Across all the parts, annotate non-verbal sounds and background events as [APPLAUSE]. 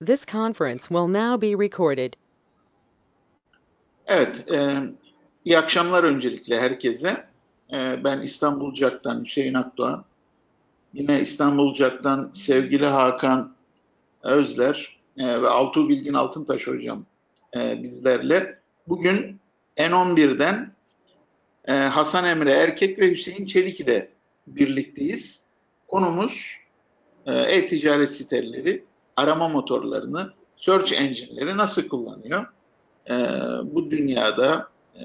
This conference will now be recorded. Evet, e, iyi akşamlar öncelikle herkese. E, ben İstanbul Cak'tan Hüseyin Akdoğan. Yine İstanbul Cak'tan sevgili Hakan Özler e, ve Altuğ Bilgin Altıntaş hocam e, bizlerle. Bugün N11'den e, Hasan Emre Erkek ve Hüseyin Çelik ile birlikteyiz. Konumuz e, e-ticaret siteleri, arama motorlarını, search engine'leri nasıl kullanıyor? E, bu dünyada e,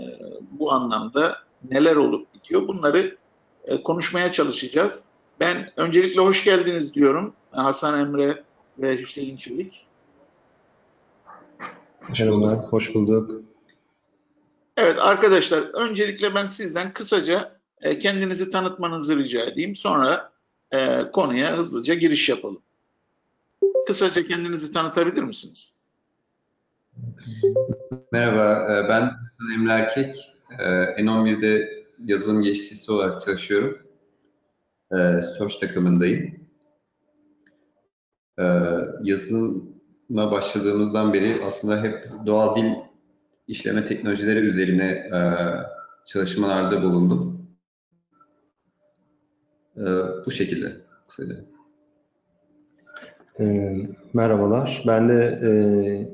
bu anlamda neler olup bitiyor? Bunları e, konuşmaya çalışacağız. Ben öncelikle hoş geldiniz diyorum Hasan Emre ve Hüseyin Çelik. Merhaba, hoş bulduk. Evet arkadaşlar, öncelikle ben sizden kısaca e, kendinizi tanıtmanızı rica edeyim. Sonra e, konuya hızlıca giriş yapalım. Kısaca kendinizi tanıtabilir misiniz? Merhaba, e, ben Emre Erkek. E, N11'de yazılım geliştiricisi olarak çalışıyorum. E, Search takımındayım. Yazılıma başladığımızdan beri aslında hep doğal dil işleme teknolojileri üzerine çalışmalarda bulundum. Bu şekilde kısaca. E, merhabalar. Ben de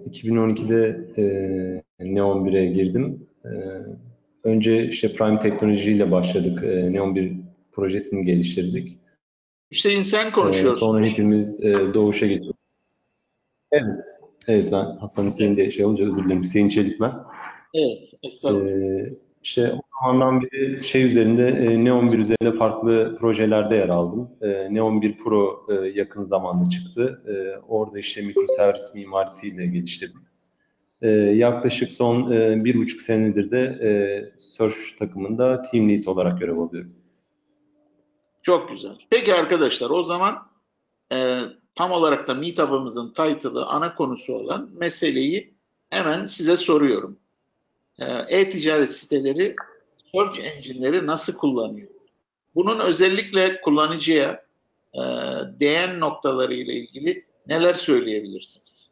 e, 2012'de e, Neon 1'e girdim. E, önce işte Prime Teknoloji ile başladık. E, Neon 1 projesini geliştirdik. Hüseyin sen konuşuyorsun. E, sonra hepimiz e, Doğuş'a geçtik. Evet. Evet ben Hasan Hüseyin diye şey olunca özür dilerim. Hüseyin Çelik ben. Evet. Estağfurullah. E, işte o zamandan beri şey üzerinde e, Neon 1 üzerinde farklı projelerde yer aldım. E, Neon 1 Pro e, yakın zamanda çıktı. E, orada işte mikroservis mimarisiyle geliştirdim. E, yaklaşık son e, bir buçuk senedir de e, Search takımında Team Lead olarak görev alıyorum. Çok güzel. Peki arkadaşlar o zaman e, tam olarak da Meetup'ımızın title'ı ana konusu olan meseleyi hemen size soruyorum. E, e-ticaret siteleri search engine'leri nasıl kullanıyor? Bunun özellikle kullanıcıya e, değen noktaları ile ilgili neler söyleyebilirsiniz?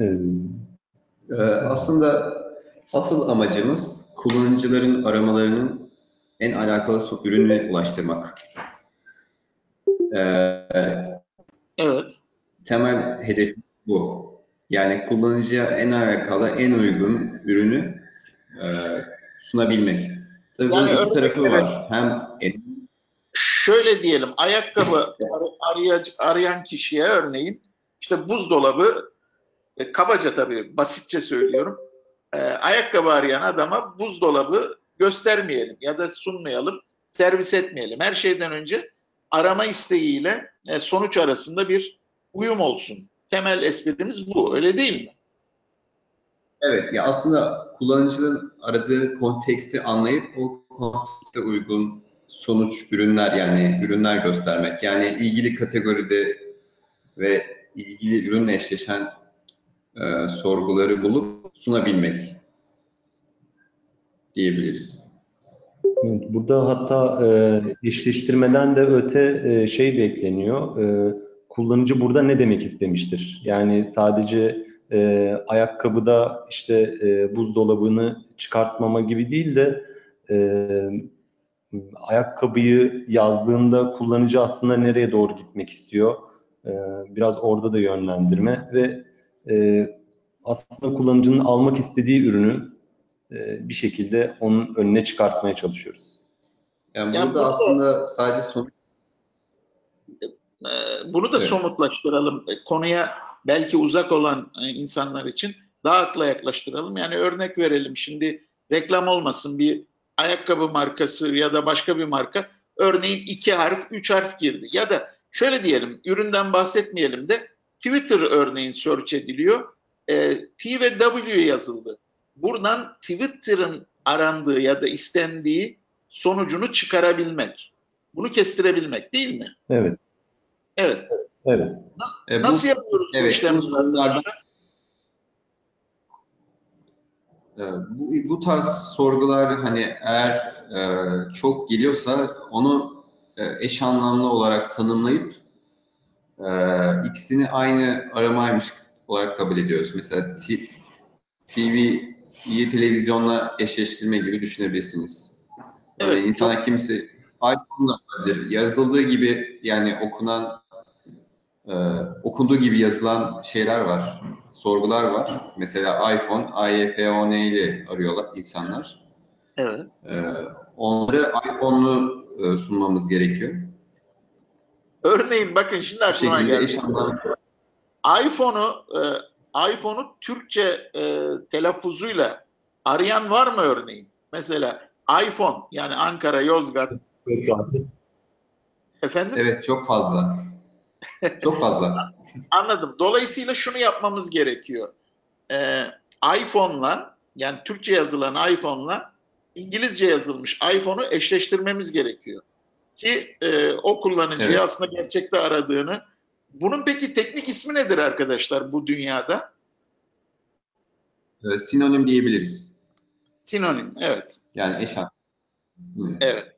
Ee, aslında asıl amacımız kullanıcıların aramalarının en alakalı ürününe ulaştırmak. Ee, evet. Temel hedef bu. Yani kullanıcıya en alakalı, en uygun ürünü e, sunabilmek. Tabii yani bunun iki tarafı evet. var. Hem şöyle diyelim, ayakkabı arayacak, arayan kişiye örneğin işte buzdolabı, e, kabaca tabii basitçe söylüyorum, e, ayakkabı arayan adama buzdolabı göstermeyelim ya da sunmayalım, servis etmeyelim. Her şeyden önce arama isteğiyle e, sonuç arasında bir uyum olsun temel esprimiz bu. Öyle değil mi? Evet. Ya aslında kullanıcının aradığı konteksti anlayıp o kontekste uygun sonuç ürünler yani ürünler göstermek. Yani ilgili kategoride ve ilgili ürünle eşleşen e, sorguları bulup sunabilmek diyebiliriz. Burada hatta e, eşleştirmeden de öte e, şey bekleniyor. E, kullanıcı burada ne demek istemiştir? Yani sadece e, ayakkabıda işte e, buzdolabını çıkartmama gibi değil de e, ayakkabıyı yazdığında kullanıcı aslında nereye doğru gitmek istiyor? E, biraz orada da yönlendirme ve e, aslında kullanıcının almak istediği ürünü e, bir şekilde onun önüne çıkartmaya çalışıyoruz. Yani, yani burada, aslında sadece sonuç bunu da evet. somutlaştıralım. E, konuya belki uzak olan e, insanlar için daha akla yaklaştıralım. Yani örnek verelim şimdi reklam olmasın bir ayakkabı markası ya da başka bir marka örneğin iki harf, üç harf girdi. Ya da şöyle diyelim üründen bahsetmeyelim de Twitter örneğin search ediliyor. E, T ve W yazıldı. Buradan Twitter'ın arandığı ya da istendiği sonucunu çıkarabilmek. Bunu kestirebilmek değil mi? Evet. Evet. Evet. E, Nasıl bu, yapıyoruz evet, bu işlemleri? E, bu, bu tarz sorgular hani eğer e, çok geliyorsa onu e, eş anlamlı olarak tanımlayıp Ee, ikisini aynı aramaymış olarak kabul ediyoruz. Mesela TV, iyi televizyonla eşleştirme gibi düşünebilirsiniz. Evet, yani insana kimisi iPhone'la yazıldığı gibi yani okunan e, okunduğu gibi yazılan şeyler var, sorgular var. Mesela iPhone, iPhone ile arıyorlar insanlar. Evet. E, onları iPhone'lu e, sunmamız gerekiyor. Örneğin bakın şimdi aklıma geldi. iPhone'u e, iPhone'u Türkçe e, telaffuzuyla arayan var mı örneğin? Mesela iPhone yani Ankara, Yozgat. Efendim? Evet çok fazla. Çok fazla. [LAUGHS] Anladım. Dolayısıyla şunu yapmamız gerekiyor. Ee, iPhone'la yani Türkçe yazılan iPhone'la İngilizce yazılmış iPhone'u eşleştirmemiz gerekiyor. Ki e, o kullanıcıyı evet. aslında gerçekte aradığını. Bunun peki teknik ismi nedir arkadaşlar bu dünyada? Ee, sinonim diyebiliriz. Sinonim, evet. Yani eş Evet.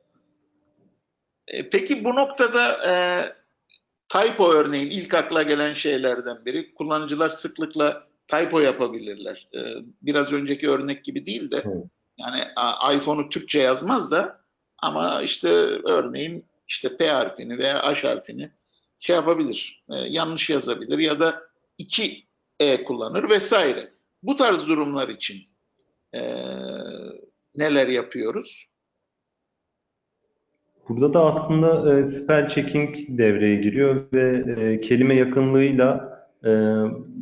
E, peki bu noktada e, typo örneğin ilk akla gelen şeylerden biri. Kullanıcılar sıklıkla typo yapabilirler. E, biraz önceki örnek gibi değil de yani iPhone'u Türkçe yazmaz da ama işte örneğin işte P harfini veya H harfini şey yapabilir, e, yanlış yazabilir ya da iki E kullanır vesaire. Bu tarz durumlar için e, neler yapıyoruz? Burada da aslında e, spell checking devreye giriyor ve e, kelime yakınlığıyla e,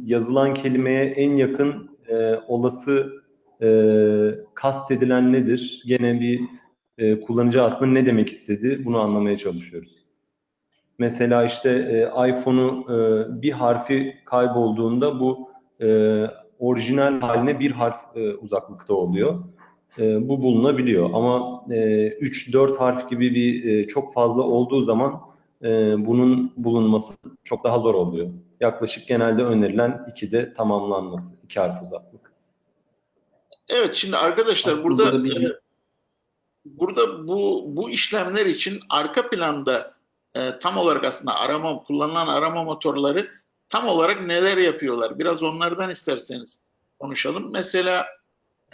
yazılan kelimeye en yakın e, olası e, kastedilen nedir? Gene bir e, kullanıcı aslında ne demek istedi bunu anlamaya çalışıyoruz. Mesela işte e, iPhone'u e, bir harfi kaybolduğunda bu e, orijinal haline bir harf e, uzaklıkta oluyor e, bu bulunabiliyor. Ama e, 3-4 harf gibi bir e, çok fazla olduğu zaman e, bunun bulunması çok daha zor oluyor. Yaklaşık genelde önerilen 2'de tamamlanması, 2 harf uzaklık. Evet şimdi arkadaşlar Aslında burada bir... e, burada bu bu işlemler için arka planda e, tam olarak aslında arama kullanılan arama motorları tam olarak neler yapıyorlar? Biraz onlardan isterseniz konuşalım. Mesela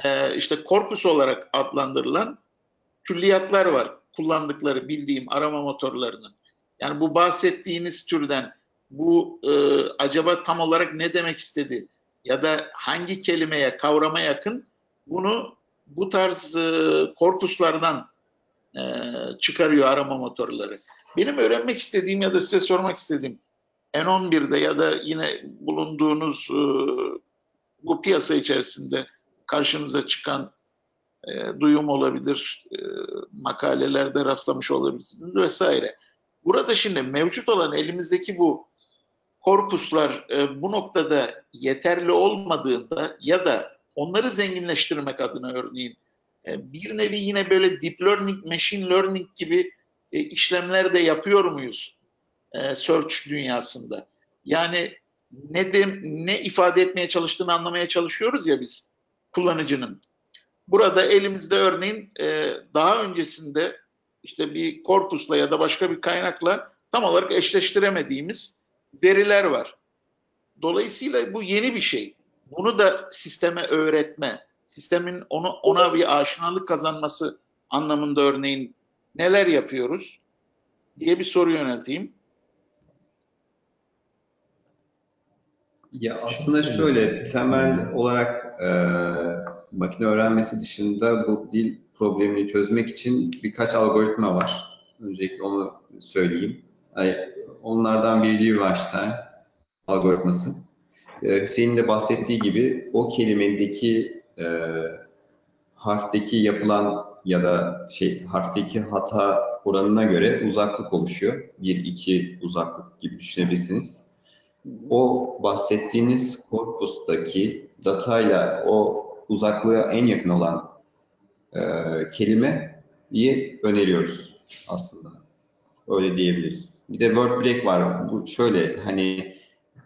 e, işte korpus olarak adlandırılan külliyatlar var. Kullandıkları bildiğim arama motorlarının. Yani bu bahsettiğiniz türden bu e, acaba tam olarak ne demek istedi ya da hangi kelimeye, kavrama yakın bunu bu tarz e, korpuslardan e, çıkarıyor arama motorları. Benim öğrenmek istediğim ya da size sormak istediğim N11'de ya da yine bulunduğunuz e, bu piyasa içerisinde karşınıza çıkan e, duyum olabilir, e, makalelerde rastlamış olabilirsiniz vesaire. Burada şimdi mevcut olan elimizdeki bu korpuslar e, bu noktada yeterli olmadığında ya da onları zenginleştirmek adına örneğin e, bir nevi yine böyle deep learning, machine learning gibi e, işlemler de yapıyor muyuz e, search dünyasında? Yani ne de, ne ifade etmeye çalıştığını anlamaya çalışıyoruz ya biz kullanıcının. Burada elimizde örneğin e, daha öncesinde işte bir korpusla ya da başka bir kaynakla tam olarak eşleştiremediğimiz veriler var. Dolayısıyla bu yeni bir şey. Bunu da sisteme öğretme, sistemin onu ona bir aşinalık kazanması anlamında örneğin neler yapıyoruz diye bir soru yönelteyim. Ya aslında şöyle temel olarak e, makine öğrenmesi dışında bu dil problemini çözmek için birkaç algoritma var. Öncelikle onu söyleyeyim. Yani onlardan biri Levi-Einstein algoritması. E, Hüseyin'in de bahsettiği gibi o kelimedeki e, harfteki yapılan ya da şey harfteki hata oranına göre uzaklık oluşuyor. 1-2 uzaklık gibi düşünebilirsiniz o bahsettiğiniz korpustaki datayla o uzaklığa en yakın olan e, kelimeyi öneriyoruz aslında. Öyle diyebiliriz. Bir de word break var. Bu şöyle hani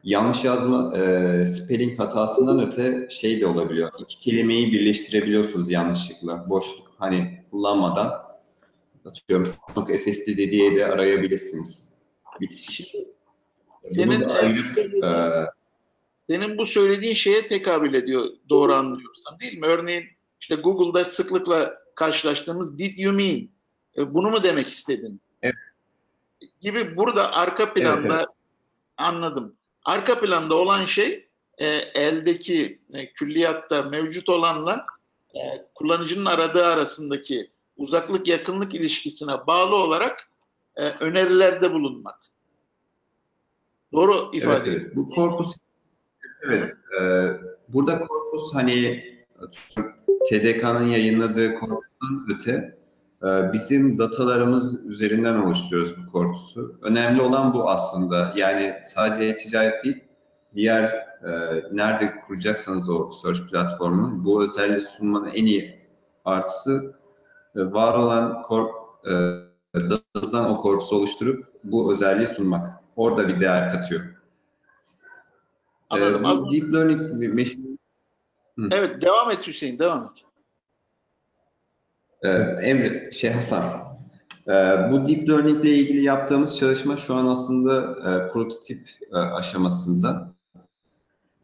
yanlış yazma e, spelling hatasından öte şey de olabiliyor. İki kelimeyi birleştirebiliyorsunuz yanlışlıkla. Boşluk hani kullanmadan atıyorum SSD diye de arayabilirsiniz. Bitiş Senin, da e, Senin bu söylediğin şeye tekabül ediyor doğru anlıyorsam değil mi? Örneğin işte Google'da sıklıkla karşılaştığımız did you mean? E, Bunu mu demek istedin? Evet. Gibi burada arka planda Evet, anladım. Arka planda olan şey e, eldeki e, külliyatta mevcut olanla e, kullanıcının aradığı arasındaki uzaklık yakınlık ilişkisine bağlı olarak e, önerilerde bulunmak. Doğru ifade Evet, evet. Bu korpus evet. e, burada korpus hani TDK'nın yayınladığı korpustan öte e, bizim datalarımız üzerinden oluşturuyoruz bu korpusu. Önemli olan bu aslında. Yani sadece ticaret değil, diğer e, nerede kuracaksanız o search platformu bu özelliği sunmanın en iyi artısı e, var olan korp e, datasından o korpusu oluşturup bu özelliği sunmak. Orada bir değer katıyor. Anladım. Ee, Az- deep learning machine Evet devam et Hüseyin devam et. Ee, Emre, şey Hasan. Ee, bu deep learning ile ilgili yaptığımız çalışma şu an aslında e, prototip e, aşamasında.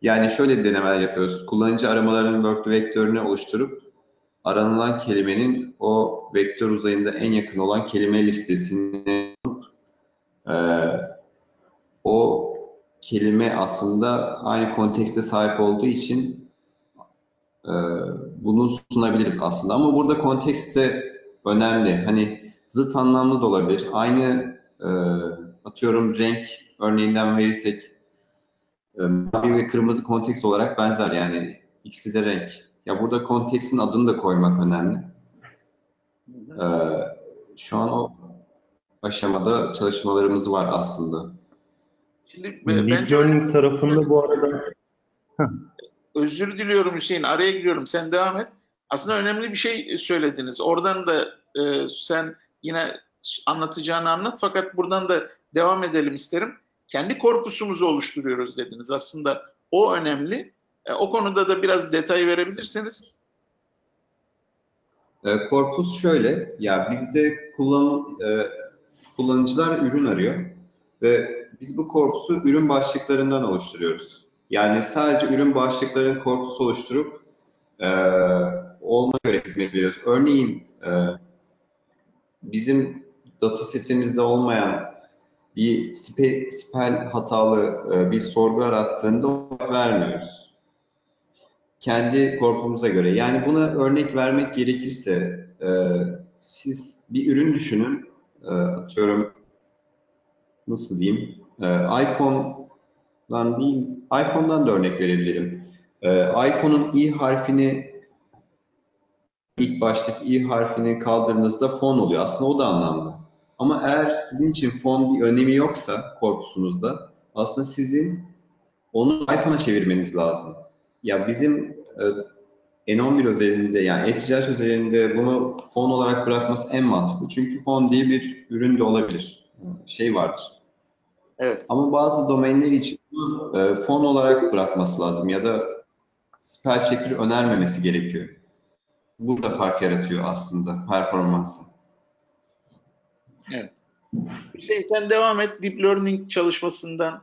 Yani şöyle denemeler yapıyoruz. Kullanıcı aramalarının word vektörünü oluşturup aranılan kelimenin o vektör uzayında en yakın olan kelime listesini e, o kelime aslında aynı kontekste sahip olduğu için e, bunu sunabiliriz aslında. Ama burada kontekst de önemli. Hani zıt anlamlı da olabilir. Aynı e, atıyorum renk örneğinden verirsek e, mavi ve kırmızı kontekst olarak benzer yani ikisi de renk. Ya burada kontekstin adını da koymak önemli. E, şu an o aşamada çalışmalarımız var aslında. Şimdi Deep Learning tarafında bu arada özür diliyorum Hüseyin araya giriyorum sen devam et. Aslında önemli bir şey söylediniz. Oradan da e, sen yine anlatacağını anlat fakat buradan da devam edelim isterim. Kendi korpusumuzu oluşturuyoruz dediniz. Aslında o önemli. E, o konuda da biraz detay verebilirseniz. E, Korpus şöyle, ya bizde kullan, e, kullanıcılar ürün arıyor ve biz bu korpusu ürün başlıklarından oluşturuyoruz. Yani sadece ürün başlıklarının korpusu oluşturup e, ona göre hizmet veriyoruz. Örneğin e, bizim data setimizde olmayan bir spe, spell hatalı e, bir sorgu arattığında vermiyoruz kendi korpumuza göre. Yani buna örnek vermek gerekirse e, siz bir ürün düşünün. E, atıyorum nasıl diyeyim? E, iPhone'dan değil, iPhone'dan da örnek verebilirim. E, iPhone'un i harfini ilk baştaki i harfini kaldırdığınızda fon oluyor. Aslında o da anlamlı. Ama eğer sizin için fon bir önemi yoksa korpusunuzda aslında sizin onu iPhone'a çevirmeniz lazım. Ya bizim e, N11 özelinde yani e-ticaret özelinde bunu fon olarak bırakması en mantıklı. Çünkü fon diye bir ürün de olabilir. Şey vardır. Evet. Ama bazı domainler için e, fon olarak bırakması lazım ya da spell checker önermemesi gerekiyor. Bu da fark yaratıyor aslında performansı. Evet. Hüseyin sen devam et. Deep Learning çalışmasından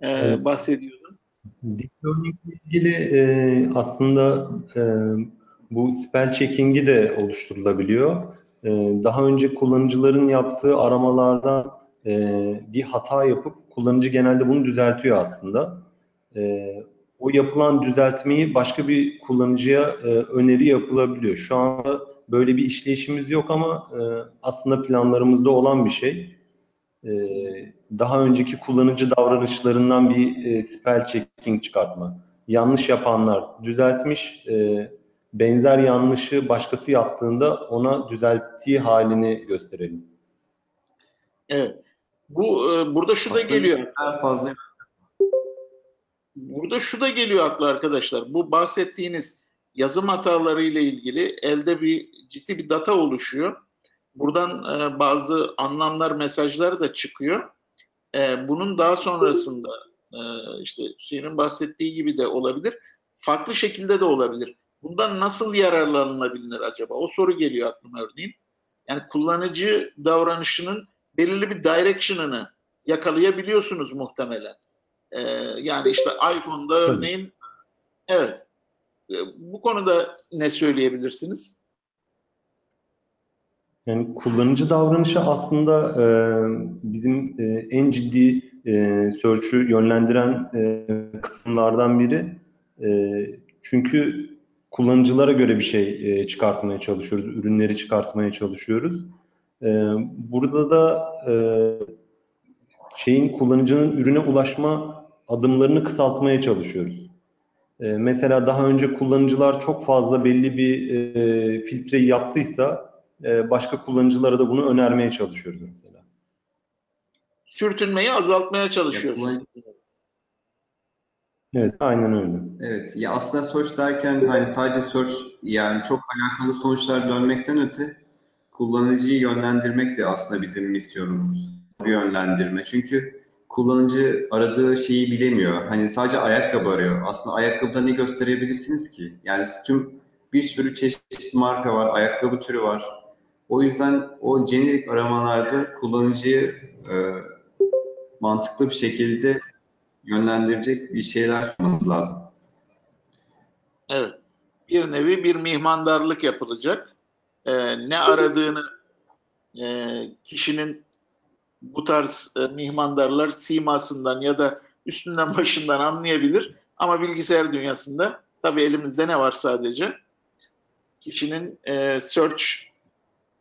e, Evet. bahsediyordun. Deep Learning ile ilgili e, aslında e, bu spell checking'i de oluşturulabiliyor. E, daha önce kullanıcıların yaptığı aramalardan e, bir hata yapıp kullanıcı genelde bunu düzeltiyor aslında. E, o yapılan düzeltmeyi başka bir kullanıcıya e, öneri yapılabiliyor. Şu anda böyle bir işleyişimiz yok ama e, aslında planlarımızda olan bir şey. E, daha önceki kullanıcı davranışlarından bir e, spell checking çıkartma. Yanlış yapanlar düzeltmiş, e, benzer yanlışı başkası yaptığında ona düzelttiği halini gösterelim. Evet. Bu e, burada şu da geliyor. birden fazla Burada şu da geliyor aklı arkadaşlar. Bu bahsettiğiniz yazım hataları ile ilgili elde bir ciddi bir data oluşuyor. Buradan e, bazı anlamlar, mesajlar da çıkıyor. E, bunun daha sonrasında e, işte Hüseyin'in bahsettiği gibi de olabilir. Farklı şekilde de olabilir. Bundan nasıl yararlanılabilir acaba? O soru geliyor aklıma örneğin. Yani kullanıcı davranışının belirli bir direction'ını yakalayabiliyorsunuz muhtemelen. E, yani işte iPhone'da Tabii. örneğin evet E, bu konuda ne söyleyebilirsiniz? Yani kullanıcı davranışı aslında e, bizim e, en ciddi e, search'ü yönlendiren e, kısımlardan biri. E, çünkü kullanıcılara göre bir şey e, çıkartmaya çalışıyoruz, ürünleri çıkartmaya çalışıyoruz. E, burada da e, şeyin kullanıcının ürüne ulaşma adımlarını kısaltmaya çalışıyoruz. E, mesela daha önce kullanıcılar çok fazla belli bir e, filtreyi yaptıysa e, başka kullanıcılara da bunu önermeye çalışıyoruz mesela. Sürtünmeyi azaltmaya Ya çalışıyorsunuz. kullan- Evet, aynen öyle. Evet, ya aslında search derken hani sadece search yani çok alakalı sonuçlar dönmekten öte kullanıcıyı yönlendirmek de aslında bizim misyonumuz. Yönlendirme. Çünkü kullanıcı aradığı şeyi bilemiyor. Hani sadece ayakkabı arıyor. Aslında ayakkabıda ne gösterebilirsiniz ki? Yani tüm bir sürü çeşitli marka var, ayakkabı türü var. O yüzden o jenerik aramalarda kullanıcıyı e, mantıklı bir şekilde yönlendirecek bir şeyler sunmanız lazım. Evet. Bir nevi bir mihmandarlık yapılacak. Ee, ne aradığını e, kişinin bu tarz e, mihmandarlar simasından ya da üstünden [LAUGHS] başından anlayabilir. Ama bilgisayar dünyasında tabii elimizde ne var sadece? Kişinin e, search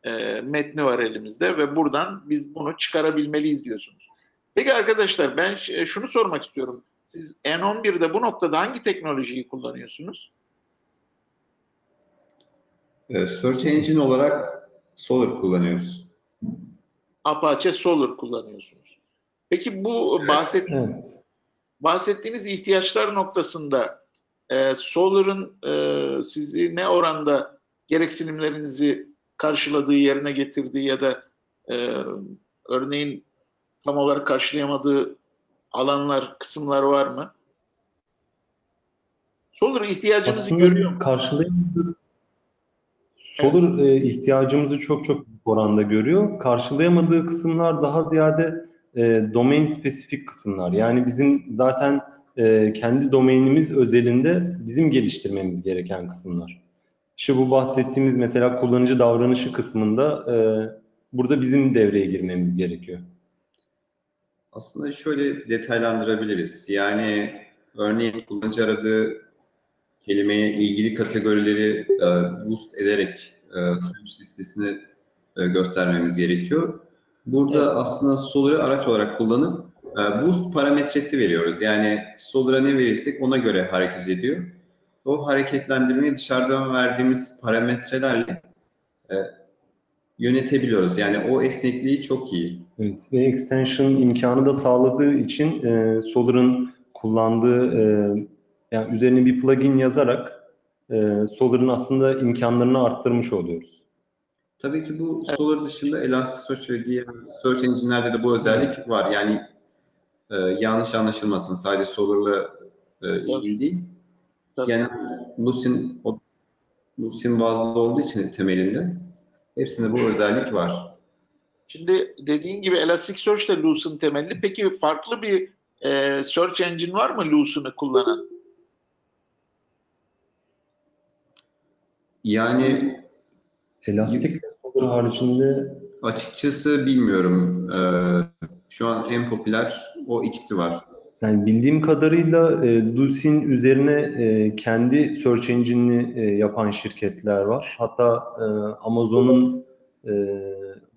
e, metni var elimizde ve buradan biz bunu çıkarabilmeliyiz diyorsunuz. Peki arkadaşlar ben şunu sormak istiyorum. Siz N11'de bu noktada hangi teknolojiyi kullanıyorsunuz? Ee, Search Engine olarak Solr kullanıyoruz. Apache Solr kullanıyorsunuz. Peki bu bahset, Evet. bahsettiğiniz ihtiyaçlar noktasında e, Solr'ın e, sizi ne oranda gereksinimlerinizi karşıladığı, yerine getirdiği ya da e, örneğin tam olarak karşılayamadığı alanlar, kısımlar var mı? Solr ihtiyacınızı Aslında görüyor mu? karşılayamadığı Solar e, ihtiyacımızı çok çok büyük oranda görüyor. Karşılayamadığı kısımlar daha ziyade e, domain spesifik kısımlar. Yani bizim zaten e, kendi domainimiz özelinde bizim geliştirmemiz gereken kısımlar. İşte bu bahsettiğimiz mesela kullanıcı davranışı kısmında e, burada bizim devreye girmemiz gerekiyor. Aslında şöyle detaylandırabiliriz. Yani örneğin kullanıcı aradığı kelimeye ilgili kategorileri e, boost ederek e, sonuç listesini e, göstermemiz gerekiyor. Burada Evet. aslında Solr'ı araç olarak kullanıp e, boost parametresi veriyoruz. Yani Solr'a ne verirsek ona göre hareket ediyor. O hareketlendirmeyi dışarıdan verdiğimiz parametrelerle e, yönetebiliyoruz. Yani o esnekliği çok iyi. Evet ve extension imkanı da sağladığı için e, Solar'ın kullandığı e, yani üzerine bir plugin yazarak e, Solar'ın aslında imkanlarını arttırmış oluyoruz. Tabii ki bu Solr dışında Elasticsearch ve diğer search engine'lerde de bu özellik var. Yani e, yanlış anlaşılmasın sadece Solr'la e, ilgili değil. Tabii. Genel Lucene, o- Lucene bazlı olduğu için temelinde hepsinde bu özellik var. Şimdi dediğin gibi Elasticsearch de Lucene temelli. Peki farklı bir e, search engine var mı Lucene'ı kullanan? Yani Elastic ve Solar haricinde açıkçası bilmiyorum. E, şu an en popüler o ikisi var. yani bildiğim kadarıyla e, Lucene üzerine e, kendi search engine'ini e, yapan şirketler var. Hatta e, Amazon'un e,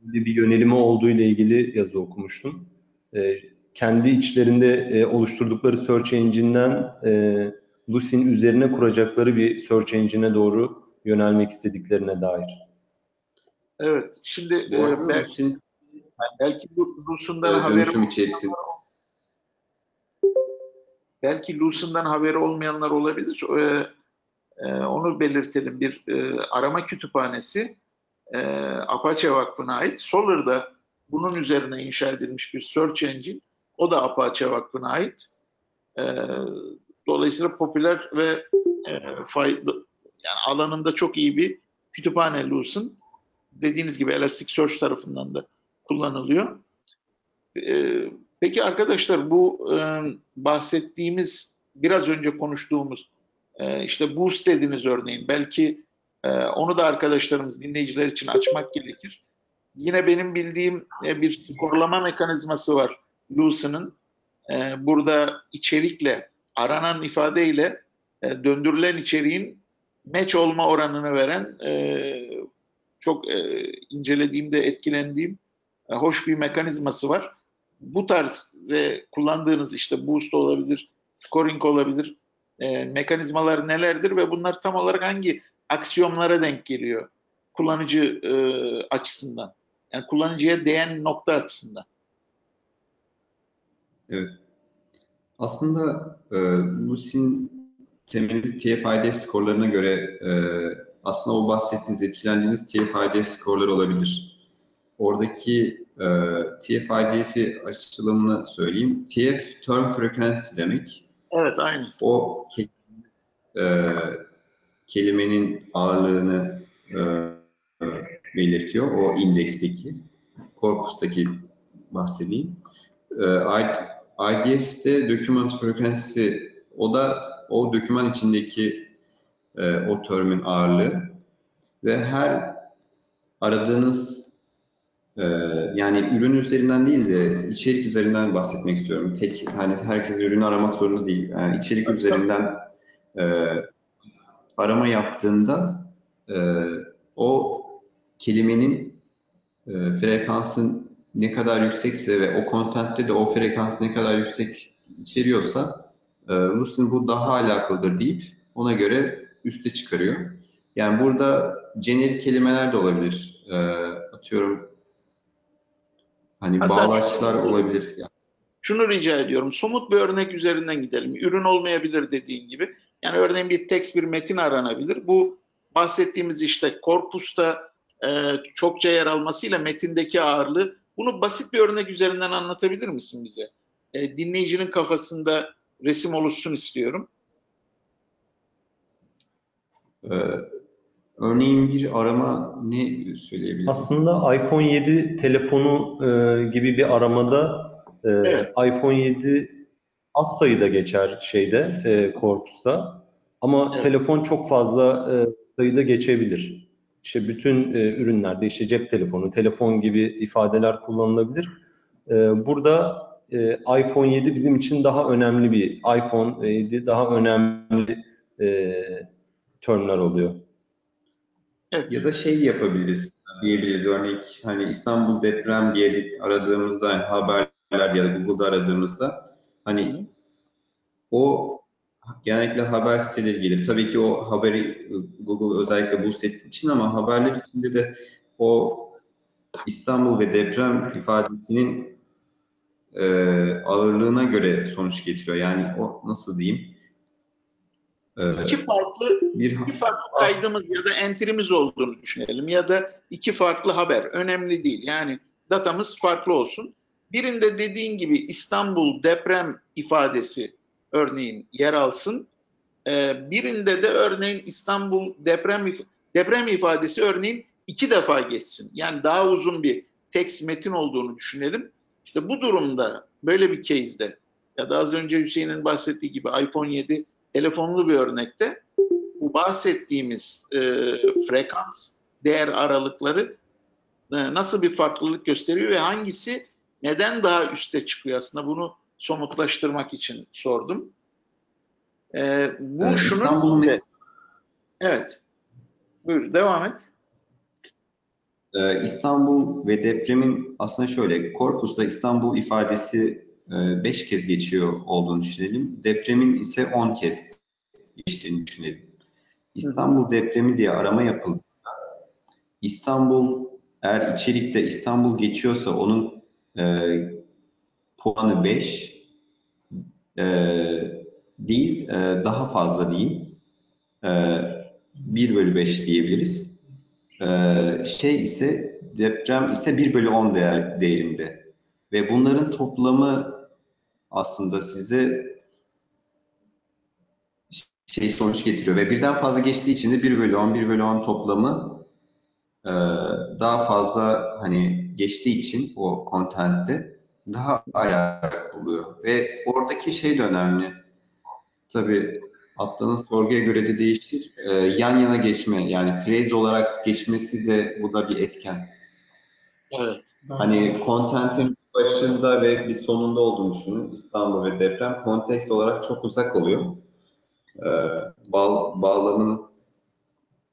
bir yönelimi olduğu ile ilgili yazı okumuştum. E, kendi içlerinde e, oluşturdukları search engine'den e, Lucene üzerine kuracakları bir search engine'e doğru yönelmek istediklerine dair. Evet. Şimdi Bu e, belki Lu- Lucene'dan e, haberi dönüşüm içerisinde belki Lucene'dan haberi olmayanlar olabilir. E, e, onu belirtelim. Bir e, arama kütüphanesi e, Apache Vakfı'na ait. Solar'da bunun üzerine inşa edilmiş bir search engine. O da Apache Vakfı'na ait. E, dolayısıyla popüler ve e, fayda, yani alanında çok iyi bir kütüphane Lucene. Dediğiniz gibi Elasticsearch tarafından da kullanılıyor. E, Peki arkadaşlar bu e, bahsettiğimiz biraz önce konuştuğumuz e, işte boost dediniz örneğin belki e, onu da arkadaşlarımız dinleyiciler için açmak gerekir. Yine benim bildiğim e, bir skorlama mekanizması var Lucy'nin. E, burada içerikle aranan ifadeyle e, döndürülen içeriğin match olma oranını veren e, çok e, incelediğimde etkilendiğim e, hoş bir mekanizması var. Bu tarz ve kullandığınız işte boost olabilir, scoring olabilir e, mekanizmalar nelerdir ve bunlar tam olarak hangi aksiyonlara denk geliyor kullanıcı e, açısından? Yani kullanıcıya değen nokta açısından. Evet. Aslında e, Lucy'nin temeli TF-IDF skorlarına göre e, aslında o bahsettiğiniz, etkilendiğiniz TF-IDF skorları olabilir. Oradaki e, TF-IDF'i açılımını söyleyeyim. TF term frequency demek. Evet, aynı. O e, kelimenin ağırlığını e, belirtiyor. O indeksteki, korpustaki bahsedeyim. E, IDF'de document frequency o da o doküman içindeki e, o termin ağırlığı ve her aradığınız e, yani ürün üzerinden değil de içerik üzerinden bahsetmek istiyorum. Tek hani herkes ürünü aramak zorunda değil. Yani içerik üzerinden e, arama yaptığında e, o kelimenin e, frekansın ne kadar yüksekse ve o kontentte de o frekans ne kadar yüksek içeriyorsa e, Lucy'nin bu daha alakalıdır deyip ona göre üste çıkarıyor. Yani burada jenerik kelimeler de olabilir. E, atıyorum hani Hasan, bağlaçlar olabilir. Yani. Şunu rica ediyorum. Somut bir örnek üzerinden gidelim. Ürün olmayabilir dediğin gibi. Yani örneğin bir tekst, bir metin aranabilir. Bu bahsettiğimiz işte korpusta e, çokça yer almasıyla metindeki ağırlığı. Bunu basit bir örnek üzerinden anlatabilir misin bize? E, dinleyicinin kafasında resim oluşsun istiyorum. Ee, örneğin bir arama ne söyleyebiliriz? Aslında iPhone 7 telefonu e, gibi bir aramada e, evet. iPhone 7 az sayıda geçer şeyde e, korpusta ama evet. telefon çok fazla e, sayıda geçebilir. İşte bütün e, ürünlerde işte cep telefonu, telefon gibi ifadeler kullanılabilir. E, burada e, iPhone 7 bizim için daha önemli bir iPhone 7 daha önemli e, terminal oluyor. Evet. Ya da şey yapabiliriz diyebiliriz. Örnek hani İstanbul deprem diye aradığımızda yani haberler ya da Google'da aradığımızda hani o genellikle haber siteleri gelir. Tabii ki o haberi Google özellikle boost ettiği için ama haberler içinde de o İstanbul ve deprem ifadesinin e, ağırlığına göre sonuç getiriyor. Yani o nasıl diyeyim? E, iki farklı bir iki farklı kaydımız ya da entrimiz olduğunu düşünelim ya da iki farklı haber önemli değil. Yani datamız farklı olsun. Birinde dediğin gibi İstanbul deprem ifadesi örneğin yer alsın. Ee, birinde de örneğin İstanbul deprem deprem ifadesi örneğin iki defa geçsin. Yani daha uzun bir tekst metin olduğunu düşünelim. İşte bu durumda böyle bir case'de ya da az önce Hüseyin'in bahsettiği gibi iPhone 7 telefonlu bir örnekte bu bahsettiğimiz e, frekans değer aralıkları e, nasıl bir farklılık gösteriyor ve hangisi neden daha üste çıkıyor aslında bunu somutlaştırmak için sordum. E, bu evet, şunun İstanbul'un Evet. Buyur devam et. Ee, İstanbul ve depremin aslında şöyle, korpusta İstanbul ifadesi 5 e, kez geçiyor olduğunu düşünelim. Depremin ise 10 kez geçtiğini düşünelim. İstanbul depremi diye arama yapıldı. İstanbul eğer içerikte İstanbul geçiyorsa onun e, puanı 5 e, değil, e, daha fazla diyeyim. E, 1 bölü 5 diyebiliriz. Ee, şey ise deprem ise 1 bölü 10 değer, değerinde. Ve bunların toplamı aslında size şey sonuç getiriyor. Ve birden fazla geçtiği için de 1 bölü 10, 1 bölü 10 toplamı e, daha fazla hani geçtiği için o contentte daha ayak oluyor. Ve oradaki şey de önemli. Tabii attığınız sorguya göre de değişir. Ee, yan yana geçme yani phrase olarak geçmesi de bu da bir etken. Evet. Hani content'in başında ve bir sonunda olduğunu düşünün. İstanbul ve deprem kontekst olarak çok uzak oluyor. Ee, bağ, bağlamını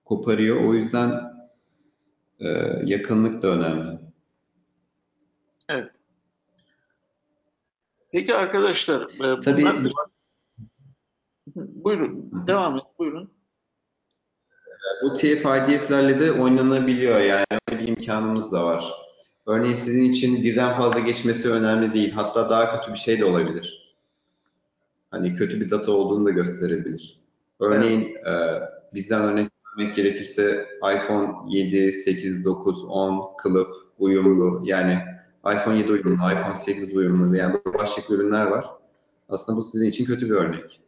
koparıyor. O yüzden e, yakınlık da önemli. Evet. Peki arkadaşlar, e, Tabii bunlar... [LAUGHS] buyurun, devam et, buyurun. Bu TF-IDF'lerle de oynanabiliyor yani öyle bir imkanımız da var. Örneğin sizin için birden fazla geçmesi önemli değil. Hatta daha kötü bir şey de olabilir. Hani kötü bir data olduğunu da gösterebilir. Örneğin evet. e, bizden örnek vermek gerekirse iPhone 7, 8, 9, 10 kılıf uyumlu yani iPhone 7 uyumlu, iPhone 8 uyumlu yani başlıklı ürünler var. Aslında bu sizin için kötü bir örnek.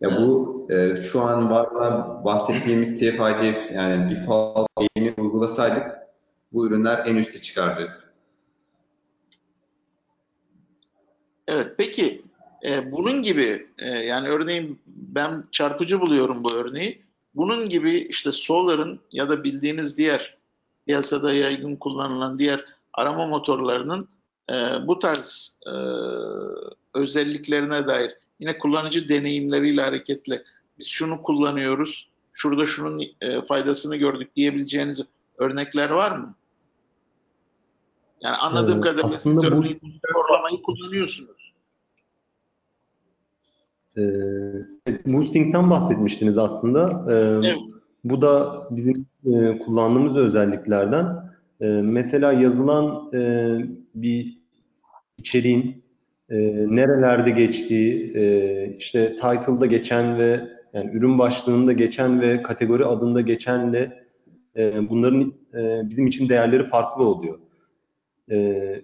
Ya bu e, şu an var bahsettiğimiz TF-IDF yani default yeni uygulasaydık bu ürünler en üste çıkardı. Evet peki e, bunun gibi e, yani örneğin ben çarpıcı buluyorum bu örneği. Bunun gibi işte Solar'ın ya da bildiğiniz diğer piyasada yaygın kullanılan diğer arama motorlarının e, bu tarz e, özelliklerine dair yine kullanıcı deneyimleriyle hareketle biz şunu kullanıyoruz, şurada şunun e, faydasını gördük diyebileceğiniz örnekler var mı? Yani anladığım ee, kadarıyla siz bu... bu kullanıyorsunuz. E, Boosting'den bahsetmiştiniz aslında. E, evet. Bu da bizim e, kullandığımız özelliklerden. E, mesela yazılan e, bir içeriğin e, nerelerde geçtiği, e, işte title'da geçen ve yani ürün başlığında geçen ve kategori adında geçenle e, bunların e, bizim için değerleri farklı oluyor. E,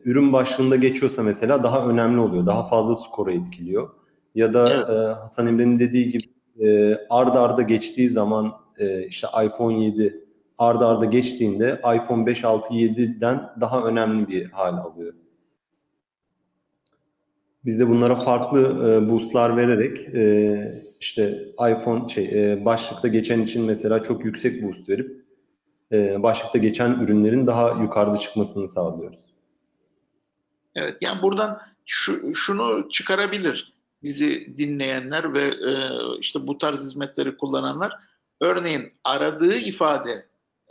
ürün başlığında geçiyorsa mesela daha önemli oluyor, daha fazla skora etkiliyor. Ya da evet. e, Hasan Emre'nin dediği gibi e, arda arda geçtiği zaman e, işte iPhone 7 arda arda geçtiğinde iPhone 5, 6, 7'den daha önemli bir hal alıyor. Biz de bunlara farklı e, boostlar vererek e, işte iPhone şey e, başlıkta geçen için mesela çok yüksek boost verip e, başlıkta geçen ürünlerin daha yukarıda çıkmasını sağlıyoruz. Evet yani buradan şu, şunu çıkarabilir bizi dinleyenler ve e, işte bu tarz hizmetleri kullananlar. Örneğin aradığı ifade,